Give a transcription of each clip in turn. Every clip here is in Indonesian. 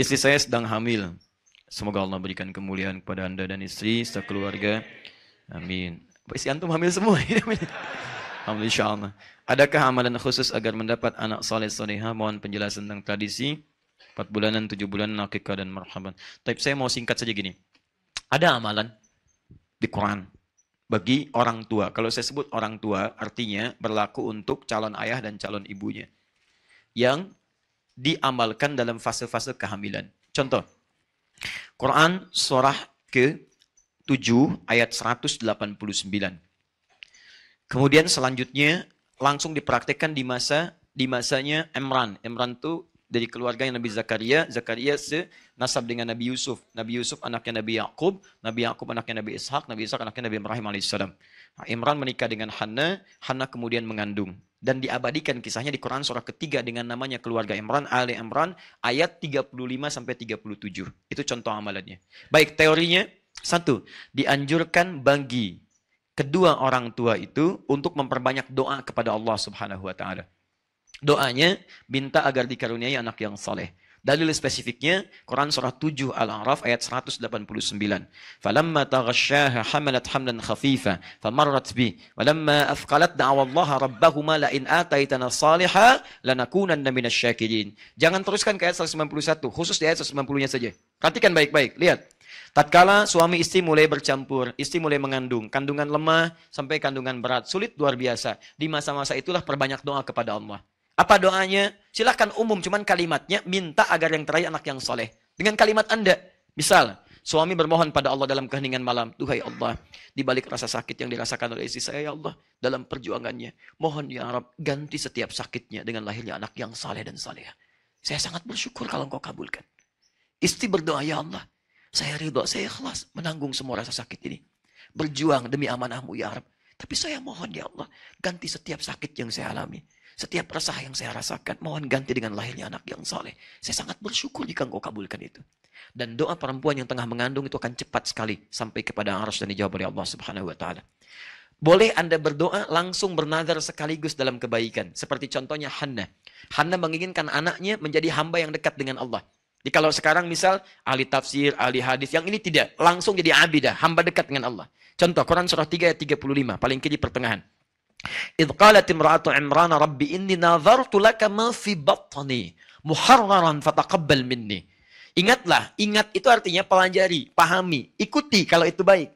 Istri saya sedang hamil. Semoga Allah berikan kemuliaan kepada anda dan istri, serta keluarga. Amin. Istri antum hamil semua. Alhamdulillah. Adakah amalan khusus agar mendapat anak saleh soleha? Mohon penjelasan tentang tradisi. 4 bulanan, 7 bulan, akikah dan marhaban. Tapi saya mau singkat saja gini. Ada amalan di Quran bagi orang tua. Kalau saya sebut orang tua, artinya berlaku untuk calon ayah dan calon ibunya. Yang diamalkan dalam fase-fase kehamilan. Contoh, Quran surah ke-7 ayat 189. Kemudian selanjutnya langsung dipraktekkan di masa di masanya Imran. Imran itu dari keluarga yang Nabi Zakaria, Zakaria senasab dengan Nabi Yusuf. Nabi Yusuf anaknya Nabi Yakub, Nabi Yakub anaknya Nabi Ishak, Nabi Ishak anaknya Nabi Ibrahim alaihissalam. Nah, Imran menikah dengan Hanna, Hanna kemudian mengandung. Dan diabadikan kisahnya di Quran surah ketiga dengan namanya keluarga Imran, Ali Imran, ayat 35 sampai 37. Itu contoh amalannya. Baik, teorinya satu, dianjurkan bagi kedua orang tua itu untuk memperbanyak doa kepada Allah Subhanahu wa taala. Doanya minta agar dikaruniai anak yang saleh. Dalil spesifiknya Quran surah 7 Al-A'raf ayat 189. Falamma taghasyaha hamalat hamlan khafifa famarrat bi walamma afqalat da'awa Allah rabbahuma la in ataitana saliha lanakunanna minasyakirin. Jangan teruskan ke ayat 191, khusus di ayat 190-nya saja. Perhatikan baik-baik, lihat. Tatkala suami istri mulai bercampur, istri mulai mengandung, kandungan lemah sampai kandungan berat, sulit luar biasa. Di masa-masa itulah perbanyak doa kepada Allah. Apa doanya? Silahkan umum, cuman kalimatnya minta agar yang terakhir anak yang soleh. Dengan kalimat Anda. Misal, suami bermohon pada Allah dalam keheningan malam. Duhai Allah, di balik rasa sakit yang dirasakan oleh istri saya, ya Allah, dalam perjuangannya. Mohon ya Arab, ganti setiap sakitnya dengan lahirnya anak yang saleh dan saleh. Saya sangat bersyukur kalau engkau kabulkan. Istri berdoa, ya Allah, saya ridho, saya ikhlas menanggung semua rasa sakit ini. Berjuang demi amanahmu ya Arab. Tapi saya mohon ya Allah, ganti setiap sakit yang saya alami. Setiap resah yang saya rasakan, mohon ganti dengan lahirnya anak yang saleh. Saya sangat bersyukur jika engkau kabulkan itu. Dan doa perempuan yang tengah mengandung itu akan cepat sekali sampai kepada arus dan dijawab oleh Allah Subhanahu wa taala. Boleh Anda berdoa langsung bernadar sekaligus dalam kebaikan. Seperti contohnya Hanna. Hanna menginginkan anaknya menjadi hamba yang dekat dengan Allah. Jadi kalau sekarang misal ahli tafsir, ahli hadis, yang ini tidak. Langsung jadi abidah, hamba dekat dengan Allah. Contoh Quran surah 3 ayat 35, paling kiri pertengahan. إذ قالت امرأة عمران ربي إني نظرت لك ما في بطني محررا فتقبل مني Ingatlah, ingat itu artinya pelajari, pahami, ikuti kalau itu baik.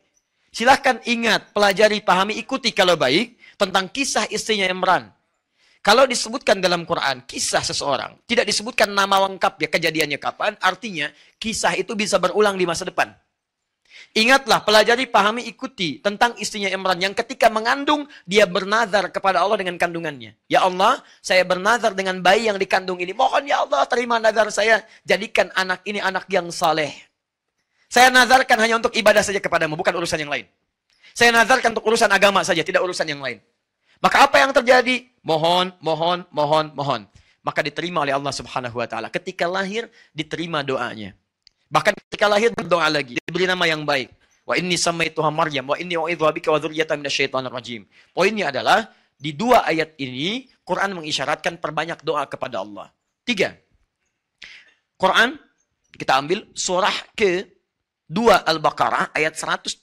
Silahkan ingat, pelajari, pahami, ikuti kalau baik tentang kisah istrinya Imran. Kalau disebutkan dalam Quran kisah seseorang, tidak disebutkan nama lengkap ya kejadiannya kapan, artinya kisah itu bisa berulang di masa depan. Ingatlah, pelajari, pahami, ikuti tentang istrinya Imran yang ketika mengandung, dia bernazar kepada Allah dengan kandungannya. Ya Allah, saya bernazar dengan bayi yang dikandung ini. Mohon ya Allah, terima nazar saya. Jadikan anak ini anak yang saleh. Saya nazarkan hanya untuk ibadah saja kepadamu, bukan urusan yang lain. Saya nazarkan untuk urusan agama saja, tidak urusan yang lain. Maka apa yang terjadi? Mohon, mohon, mohon, mohon. Maka diterima oleh Allah subhanahu wa ta'ala. Ketika lahir, diterima doanya. Bahkan ketika lahir berdoa lagi, diberi nama yang baik. Wa inni samaituha Maryam wa inni u'idhuha bika wa dzurriyyatan minasyaitonir rajim. Poinnya adalah di dua ayat ini Quran mengisyaratkan perbanyak doa kepada Allah. Tiga. Quran kita ambil surah ke 2 Al-Baqarah ayat 172.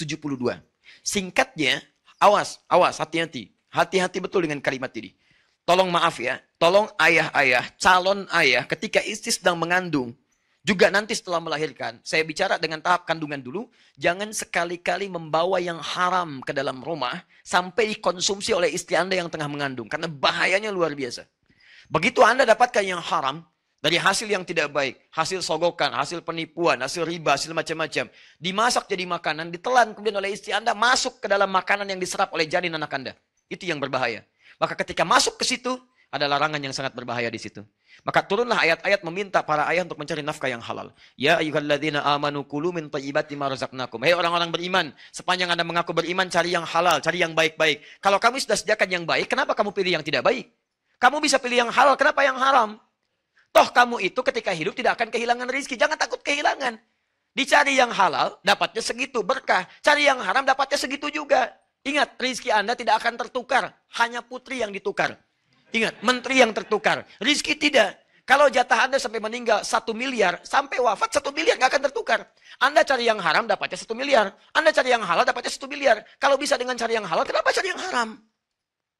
Singkatnya, awas, awas, hati-hati. Hati-hati betul dengan kalimat ini. Tolong maaf ya, tolong ayah-ayah, calon ayah ketika istri sedang mengandung, juga nanti setelah melahirkan, saya bicara dengan tahap kandungan dulu, jangan sekali-kali membawa yang haram ke dalam rumah sampai dikonsumsi oleh istri Anda yang tengah mengandung. Karena bahayanya luar biasa. Begitu Anda dapatkan yang haram, dari hasil yang tidak baik, hasil sogokan, hasil penipuan, hasil riba, hasil macam-macam. Dimasak jadi makanan, ditelan kemudian oleh istri Anda, masuk ke dalam makanan yang diserap oleh janin anak Anda. Itu yang berbahaya. Maka ketika masuk ke situ, ada larangan yang sangat berbahaya di situ. Maka turunlah ayat-ayat meminta para ayah untuk mencari nafkah yang halal. Ya ayyuhalladzina amanu kulu min thayyibati ma razaqnakum. Hei orang-orang beriman, sepanjang Anda mengaku beriman cari yang halal, cari yang baik-baik. Kalau kamu sudah sediakan yang baik, kenapa kamu pilih yang tidak baik? Kamu bisa pilih yang halal, kenapa yang haram? Toh kamu itu ketika hidup tidak akan kehilangan rezeki. Jangan takut kehilangan. Dicari yang halal, dapatnya segitu berkah. Cari yang haram, dapatnya segitu juga. Ingat, rezeki Anda tidak akan tertukar. Hanya putri yang ditukar. Ingat, menteri yang tertukar. Rizki tidak. Kalau jatah Anda sampai meninggal satu miliar, sampai wafat satu miliar nggak akan tertukar. Anda cari yang haram dapatnya satu miliar. Anda cari yang halal dapatnya satu miliar. Kalau bisa dengan cari yang halal, kenapa cari yang haram?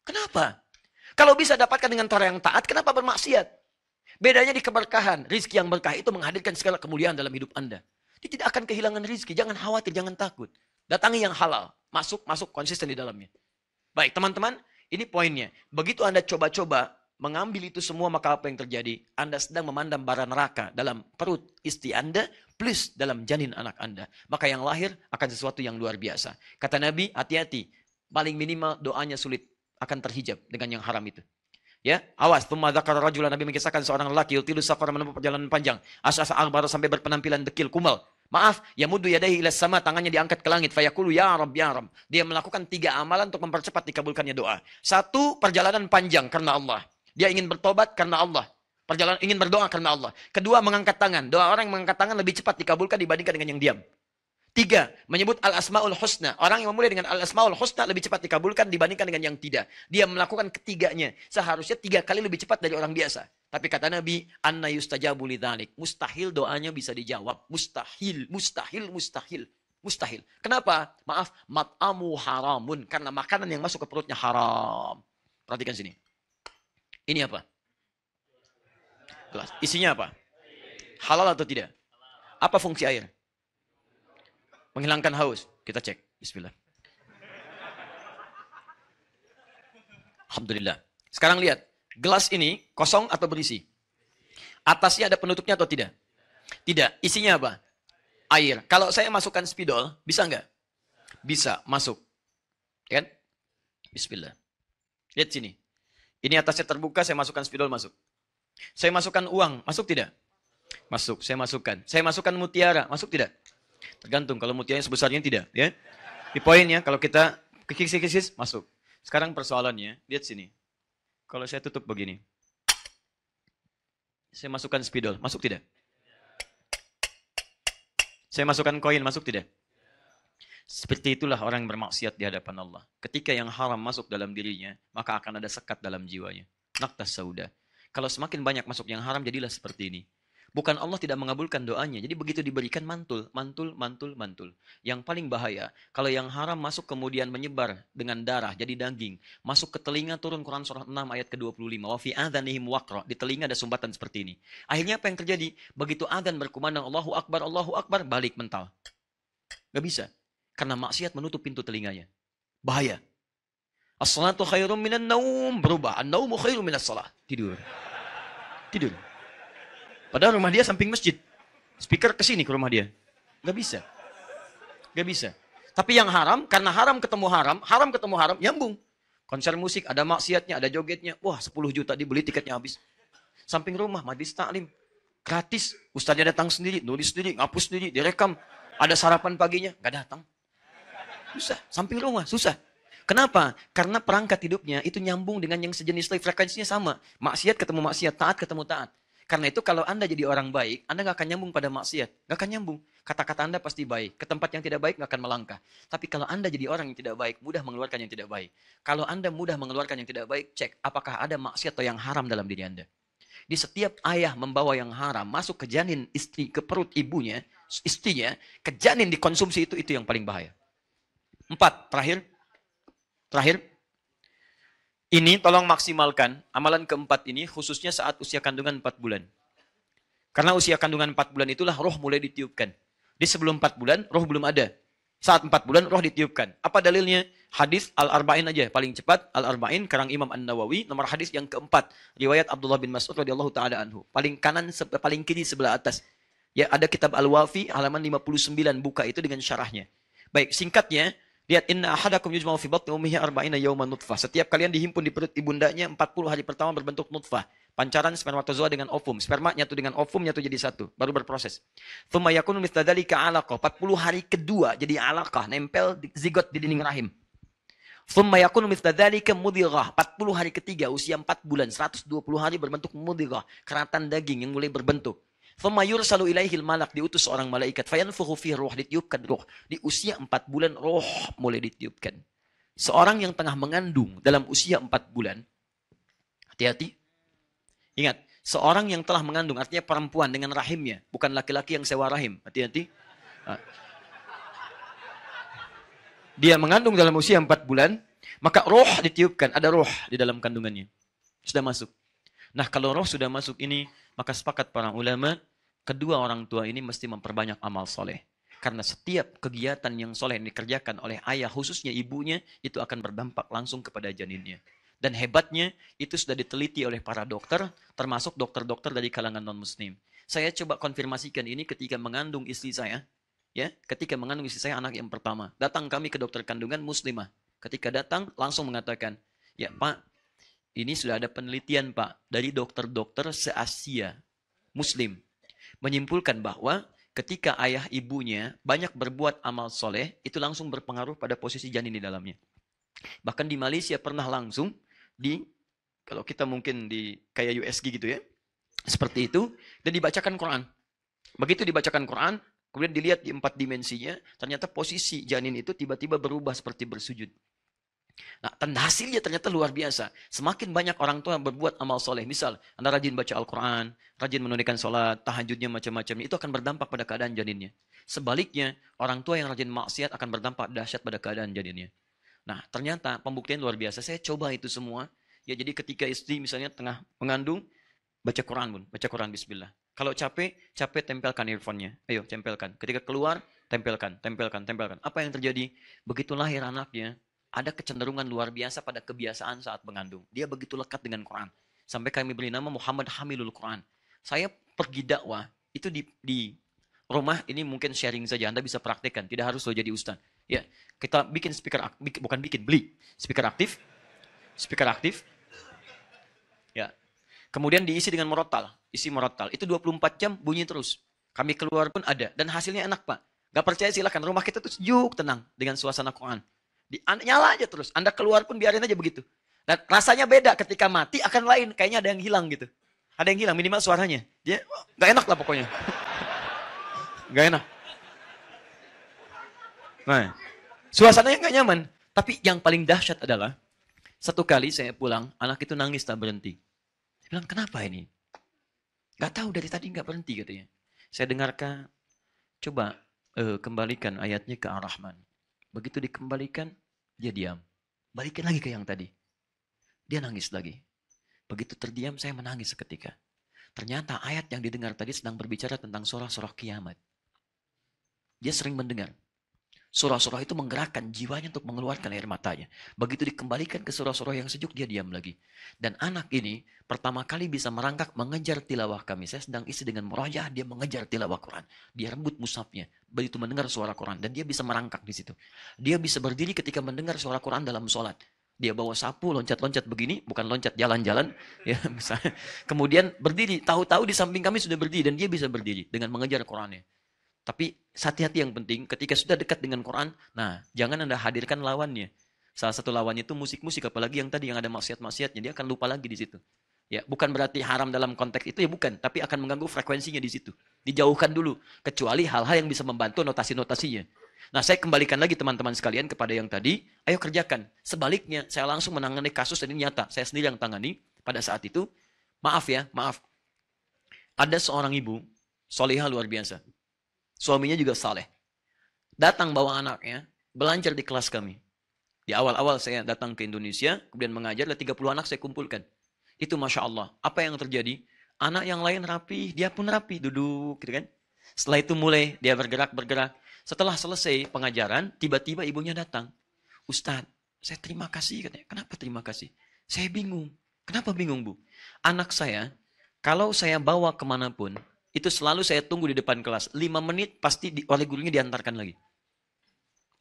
Kenapa? Kalau bisa dapatkan dengan cara yang taat, kenapa bermaksiat? Bedanya di keberkahan. Rizki yang berkah itu menghadirkan segala kemuliaan dalam hidup Anda. Dia tidak akan kehilangan rizki. Jangan khawatir, jangan takut. Datangi yang halal. Masuk, masuk konsisten di dalamnya. Baik, teman-teman. Ini poinnya. Begitu Anda coba-coba mengambil itu semua maka apa yang terjadi? Anda sedang memandang bara neraka dalam perut istri Anda plus dalam janin anak Anda. Maka yang lahir akan sesuatu yang luar biasa. Kata Nabi, hati-hati. Paling minimal doanya sulit akan terhijab dengan yang haram itu. Ya, awas. Thumma dzakara rajulan Nabi mengisahkan seorang lelaki yutilu safar menempuh perjalanan panjang. Asa-asa akbar sampai berpenampilan dekil kumal. Maaf, ya mudu yadaihi ila sama, tangannya diangkat ke langit. Fayakulu ya Rab, ya Rab. Dia melakukan tiga amalan untuk mempercepat dikabulkannya doa. Satu, perjalanan panjang karena Allah. Dia ingin bertobat karena Allah. Perjalanan ingin berdoa karena Allah. Kedua, mengangkat tangan. Doa orang yang mengangkat tangan lebih cepat dikabulkan dibandingkan dengan yang diam. Tiga, menyebut al-asma'ul husna. Orang yang memulai dengan al-asma'ul husna lebih cepat dikabulkan dibandingkan dengan yang tidak. Dia melakukan ketiganya. Seharusnya tiga kali lebih cepat dari orang biasa. Tapi kata Nabi, anna yustajabu lidhalik. Mustahil doanya bisa dijawab. Mustahil, mustahil, mustahil. Mustahil. Kenapa? Maaf, mat'amu haramun. Karena makanan yang masuk ke perutnya haram. Perhatikan sini. Ini apa? Gelas. Isinya apa? Halal atau tidak? Apa fungsi air? Menghilangkan haus. Kita cek. Bismillah. Alhamdulillah. Sekarang lihat. Gelas ini kosong atau berisi? Atasnya ada penutupnya atau tidak? Tidak. Isinya apa? Air. Kalau saya masukkan spidol, bisa nggak? Bisa. Masuk. Kan? Bismillah. Lihat sini. Ini atasnya terbuka, saya masukkan spidol masuk. Saya masukkan uang, masuk tidak? Masuk, saya masukkan. Saya masukkan mutiara, masuk tidak? Tergantung, kalau mutiaranya sebesarnya tidak. ya. Di poinnya, kalau kita kikis-kikis, masuk. Sekarang persoalannya, lihat sini. Kalau saya tutup begini. Saya masukkan spidol, masuk tidak? Saya masukkan koin, masuk tidak? Seperti itulah orang yang bermaksiat di hadapan Allah. Ketika yang haram masuk dalam dirinya, maka akan ada sekat dalam jiwanya. Naktas sauda. Kalau semakin banyak masuk yang haram, jadilah seperti ini. Bukan Allah tidak mengabulkan doanya. Jadi begitu diberikan mantul, mantul, mantul, mantul. Yang paling bahaya, kalau yang haram masuk kemudian menyebar dengan darah, jadi daging. Masuk ke telinga, turun Quran surah 6 ayat ke-25. Wa fi adhanihim waqra. Di telinga ada sumbatan seperti ini. Akhirnya apa yang terjadi? Begitu adhan berkumandang Allahu Akbar, Allahu Akbar, balik mental. Gak bisa. Karena maksiat menutup pintu telinganya. Bahaya. As-salatu khairum minan naum. Berubah. An-naumu khairum minas salat. Tidur. Tidur. Padahal rumah dia samping masjid. Speaker ke sini ke rumah dia. Gak bisa. Gak bisa. Tapi yang haram, karena haram ketemu haram, haram ketemu haram, nyambung. Konser musik, ada maksiatnya, ada jogetnya. Wah, 10 juta dibeli tiketnya habis. Samping rumah, majlis taklim. Gratis. Ustaznya datang sendiri, nulis sendiri, ngapus sendiri, direkam. Ada sarapan paginya, gak datang. Susah, samping rumah, susah. Kenapa? Karena perangkat hidupnya itu nyambung dengan yang sejenis life frekuensinya sama. Maksiat ketemu maksiat, taat ketemu taat. Karena itu kalau Anda jadi orang baik, Anda nggak akan nyambung pada maksiat. Nggak akan nyambung. Kata-kata Anda pasti baik. Ke tempat yang tidak baik nggak akan melangkah. Tapi kalau Anda jadi orang yang tidak baik, mudah mengeluarkan yang tidak baik. Kalau Anda mudah mengeluarkan yang tidak baik, cek apakah ada maksiat atau yang haram dalam diri Anda. Di setiap ayah membawa yang haram masuk ke janin istri, ke perut ibunya, istrinya, ke janin dikonsumsi itu, itu yang paling bahaya. Empat, terakhir. Terakhir. Ini tolong maksimalkan amalan keempat ini khususnya saat usia kandungan empat bulan. Karena usia kandungan empat bulan itulah roh mulai ditiupkan. Di sebelum empat bulan, roh belum ada. Saat empat bulan, roh ditiupkan. Apa dalilnya? Hadis Al-Arba'in aja, paling cepat. Al-Arba'in, karang Imam An-Nawawi, nomor hadis yang keempat. Riwayat Abdullah bin Mas'ud radhiyallahu taala anhu. Paling kanan, paling kiri sebelah atas. Ya, ada kitab Al-Wafi, halaman 59, buka itu dengan syarahnya. Baik, singkatnya, Lihat inna ahadakum yujma'u fi batni ummihi arba'ina yawman nutfah. Setiap kalian dihimpun di perut ibundanya 40 hari pertama berbentuk nutfah. Pancaran spermatozoa dengan ovum. Sperma nyatu dengan ovum nyatu jadi satu. Baru berproses. Thumma yakunu mithla dzalika 'alaqah. 40 hari kedua jadi alaqah, nempel zigot di dinding rahim. Thumma yakunu dzalika mudghah. 40 hari ketiga usia 4 bulan, 120 hari berbentuk mudghah, keratan daging yang mulai berbentuk. Thumma yursalu ilaihil malak diutus seorang malaikat fayanfukhu fi ruh ditiupkan ruh. Di usia empat bulan roh mulai ditiupkan. Seorang yang tengah mengandung dalam usia empat bulan hati-hati. Ingat, Seorang yang telah mengandung, artinya perempuan dengan rahimnya. Bukan laki-laki yang sewa rahim. Hati-hati. Ah. Dia mengandung dalam usia 4 bulan, maka roh ditiupkan. Ada roh di dalam kandungannya. Sudah masuk. Nah kalau roh sudah masuk ini, maka sepakat para ulama, kedua orang tua ini mesti memperbanyak amal soleh. Karena setiap kegiatan yang soleh yang dikerjakan oleh ayah, khususnya ibunya, itu akan berdampak langsung kepada janinnya. Dan hebatnya, itu sudah diteliti oleh para dokter, termasuk dokter-dokter dari kalangan non-muslim. Saya coba konfirmasikan ini ketika mengandung istri saya. ya Ketika mengandung istri saya anak yang pertama. Datang kami ke dokter kandungan muslimah. Ketika datang, langsung mengatakan, ya Pak, ini sudah ada penelitian Pak, dari dokter-dokter se-Asia, muslim. Menyimpulkan bahwa ketika ayah ibunya banyak berbuat amal soleh, itu langsung berpengaruh pada posisi janin di dalamnya. Bahkan di Malaysia pernah langsung di, kalau kita mungkin di kayak USG gitu ya, seperti itu, dan dibacakan Quran. Begitu dibacakan Quran, kemudian dilihat di empat dimensinya, ternyata posisi janin itu tiba-tiba berubah seperti bersujud. Nah, tanda hasilnya ternyata luar biasa. Semakin banyak orang tua berbuat amal soleh. Misal, Anda rajin baca Al-Quran, rajin menunaikan sholat, tahajudnya macam-macam. Itu akan berdampak pada keadaan janinnya. Sebaliknya, orang tua yang rajin maksiat akan berdampak dahsyat pada keadaan janinnya. Nah, ternyata pembuktian luar biasa. Saya coba itu semua. Ya, jadi ketika istri misalnya tengah mengandung, baca Quran pun, baca Quran Bismillah. Kalau capek, capek tempelkan earphone-nya. Ayo, tempelkan. Ketika keluar, tempelkan, tempelkan, tempelkan. Apa yang terjadi? Begitu lahir anaknya, ada kecenderungan luar biasa pada kebiasaan saat mengandung. Dia begitu lekat dengan Quran. Sampai kami beri nama Muhammad Hamilul Quran. Saya pergi dakwah, itu di, di rumah ini mungkin sharing saja. Anda bisa praktekkan, tidak harus lo jadi ustaz. Ya, kita bikin speaker aktif, bukan bikin, beli speaker aktif. Speaker aktif. Ya. Kemudian diisi dengan morotal, isi morotal. Itu 24 jam bunyi terus. Kami keluar pun ada dan hasilnya enak, Pak. Gak percaya silakan rumah kita tuh sejuk, tenang dengan suasana Quran. Di, nyala aja terus. Anda keluar pun biarin aja begitu. Dan rasanya beda ketika mati akan lain. Kayaknya ada yang hilang gitu. Ada yang hilang minimal suaranya. Dia oh, nggak enak lah pokoknya. Gak enak. Nah, suasananya nggak nyaman. Tapi yang paling dahsyat adalah satu kali saya pulang, anak itu nangis tak berhenti. Saya bilang, kenapa ini? Gak tahu dari tadi nggak berhenti katanya. Saya dengarkan, coba uh, kembalikan ayatnya ke Ar-Rahman. Begitu dikembalikan, dia diam. Balikin lagi ke yang tadi. Dia nangis lagi. Begitu terdiam, saya menangis seketika. Ternyata ayat yang didengar tadi sedang berbicara tentang surah-surah kiamat. Dia sering mendengar. Surah-surah itu menggerakkan jiwanya untuk mengeluarkan air matanya. Begitu dikembalikan ke surah-surah yang sejuk, dia diam lagi. Dan anak ini pertama kali bisa merangkak mengejar tilawah kami. Saya sedang isi dengan murajah, dia mengejar tilawah Quran. Dia rebut musafnya. Begitu mendengar suara Quran. Dan dia bisa merangkak di situ. Dia bisa berdiri ketika mendengar suara Quran dalam sholat. Dia bawa sapu, loncat-loncat begini, bukan loncat jalan-jalan. ya. Kemudian berdiri, tahu-tahu di samping kami sudah berdiri. Dan dia bisa berdiri dengan mengejar Qurannya. Tapi hati-hati yang penting ketika sudah dekat dengan Quran, nah jangan Anda hadirkan lawannya. Salah satu lawannya itu musik-musik apalagi yang tadi yang ada maksiat-maksiatnya, dia akan lupa lagi di situ. Ya, bukan berarti haram dalam konteks itu ya bukan, tapi akan mengganggu frekuensinya di situ. Dijauhkan dulu, kecuali hal-hal yang bisa membantu notasi-notasinya. Nah, saya kembalikan lagi teman-teman sekalian kepada yang tadi, ayo kerjakan. Sebaliknya, saya langsung menangani kasus dan ini nyata. Saya sendiri yang tangani pada saat itu. Maaf ya, maaf. Ada seorang ibu, solihah luar biasa. Suaminya juga saleh. Datang bawa anaknya, belajar di kelas kami. Di awal-awal saya datang ke Indonesia, kemudian mengajar, 30 anak saya kumpulkan. Itu Masya Allah. Apa yang terjadi? Anak yang lain rapi, dia pun rapi, duduk gitu kan. Setelah itu mulai dia bergerak-bergerak. Setelah selesai pengajaran, tiba-tiba ibunya datang. Ustadz, saya terima kasih katanya. Kenapa terima kasih? Saya bingung. Kenapa bingung bu? Anak saya, kalau saya bawa ke mana pun, itu selalu saya tunggu di depan kelas. Lima menit pasti di, oleh gurunya diantarkan lagi.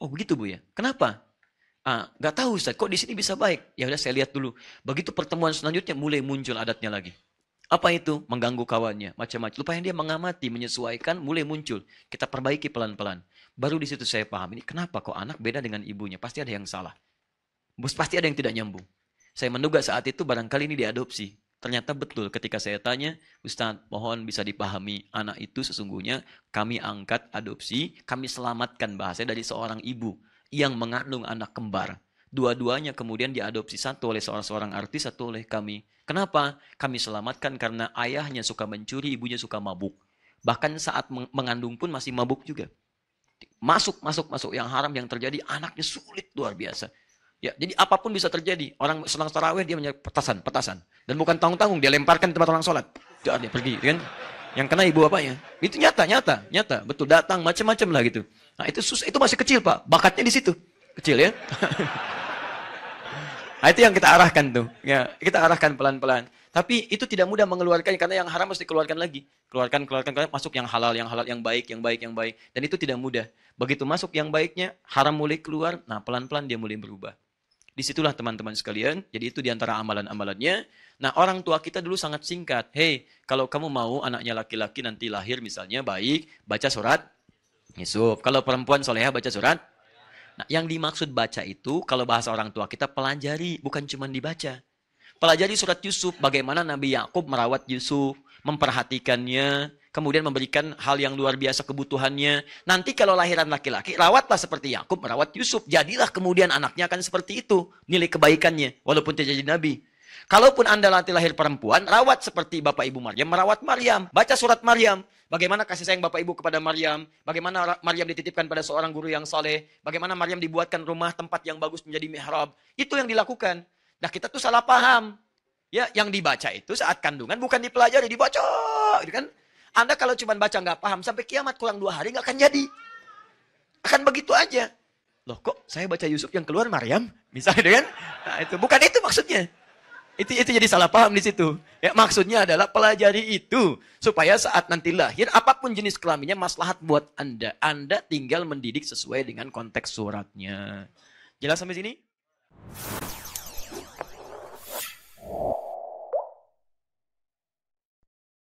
Oh begitu Bu ya? Kenapa? Ah, nggak tahu Ustaz, kok di sini bisa baik? Ya udah saya lihat dulu. Begitu pertemuan selanjutnya mulai muncul adatnya lagi. Apa itu? Mengganggu kawannya, macam-macam. Lupa yang dia mengamati, menyesuaikan, mulai muncul. Kita perbaiki pelan-pelan. Baru di situ saya paham, ini kenapa kok anak beda dengan ibunya? Pasti ada yang salah. Bos pasti ada yang tidak nyambung. Saya menduga saat itu barangkali ini diadopsi. Ternyata betul ketika saya tanya, Ustadz mohon bisa dipahami anak itu sesungguhnya kami angkat adopsi, kami selamatkan bahasa dari seorang ibu yang mengandung anak kembar. Dua-duanya kemudian diadopsi satu oleh seorang seorang artis, satu oleh kami. Kenapa? Kami selamatkan karena ayahnya suka mencuri, ibunya suka mabuk. Bahkan saat mengandung pun masih mabuk juga. Masuk, masuk, masuk. Yang haram yang terjadi, anaknya sulit luar biasa. Ya, jadi apa pun bisa terjadi. Orang selang tarawih dia menyebut petasan, petasan. Dan bukan tanggung-tanggung, dia lemparkan tempat orang sholat. Dia, dia pergi, kan? Yang kena ibu bapaknya. Itu nyata, nyata, nyata. Betul, datang, macam-macam lah gitu. Nah, itu susah, itu masih kecil, Pak. Bakatnya di situ. Kecil ya. Nah, itu yang kita arahkan tuh. Ya, kita arahkan pelan-pelan. Tapi itu tidak mudah mengeluarkannya karena yang haram mesti keluarkan lagi. Keluarkan, keluarkan, keluarkan, masuk yang halal, yang halal, yang baik, yang baik, yang baik. Dan itu tidak mudah. Begitu masuk yang baiknya, haram mulai keluar, nah pelan-pelan dia mulai berubah. Di situlah teman-teman sekalian, jadi itu di antara amalan-amalannya. Nah orang tua kita dulu sangat singkat. Hei, kalau kamu mau anaknya laki-laki nanti lahir misalnya baik, baca surat Yusuf. Kalau perempuan soleha baca surat Nah, yang dimaksud baca itu kalau bahasa orang tua kita pelajari, bukan cuma dibaca. Pelajari surat Yusuf, bagaimana Nabi Yakub merawat Yusuf, memperhatikannya, kemudian memberikan hal yang luar biasa kebutuhannya. Nanti kalau lahiran laki-laki, rawatlah seperti Yakub merawat Yusuf. Jadilah kemudian anaknya akan seperti itu, nilai kebaikannya, walaupun tidak jadi nabi. Kalaupun Anda nanti lahir perempuan, rawat seperti Bapak Ibu Maryam, merawat Maryam. Baca surat Maryam. Bagaimana kasih sayang Bapak Ibu kepada Maryam. Bagaimana Maryam dititipkan pada seorang guru yang saleh. Bagaimana Maryam dibuatkan rumah tempat yang bagus menjadi mihrab. Itu yang dilakukan. Nah kita tuh salah paham. Ya, yang dibaca itu saat kandungan bukan dipelajari, dibaca. Gitu kan? Anda kalau cuma baca nggak paham, sampai kiamat kurang dua hari nggak akan jadi. Akan begitu aja. Loh kok saya baca Yusuf yang keluar Maryam? Misalnya kan? Nah itu, bukan itu maksudnya. Itu itu jadi salah paham di situ. Ya, maksudnya adalah pelajari itu supaya saat nanti lahir apa pun jenis kelaminnya maslahat buat Anda. Anda tinggal mendidik sesuai dengan konteks suratnya. Jelas sampai sini?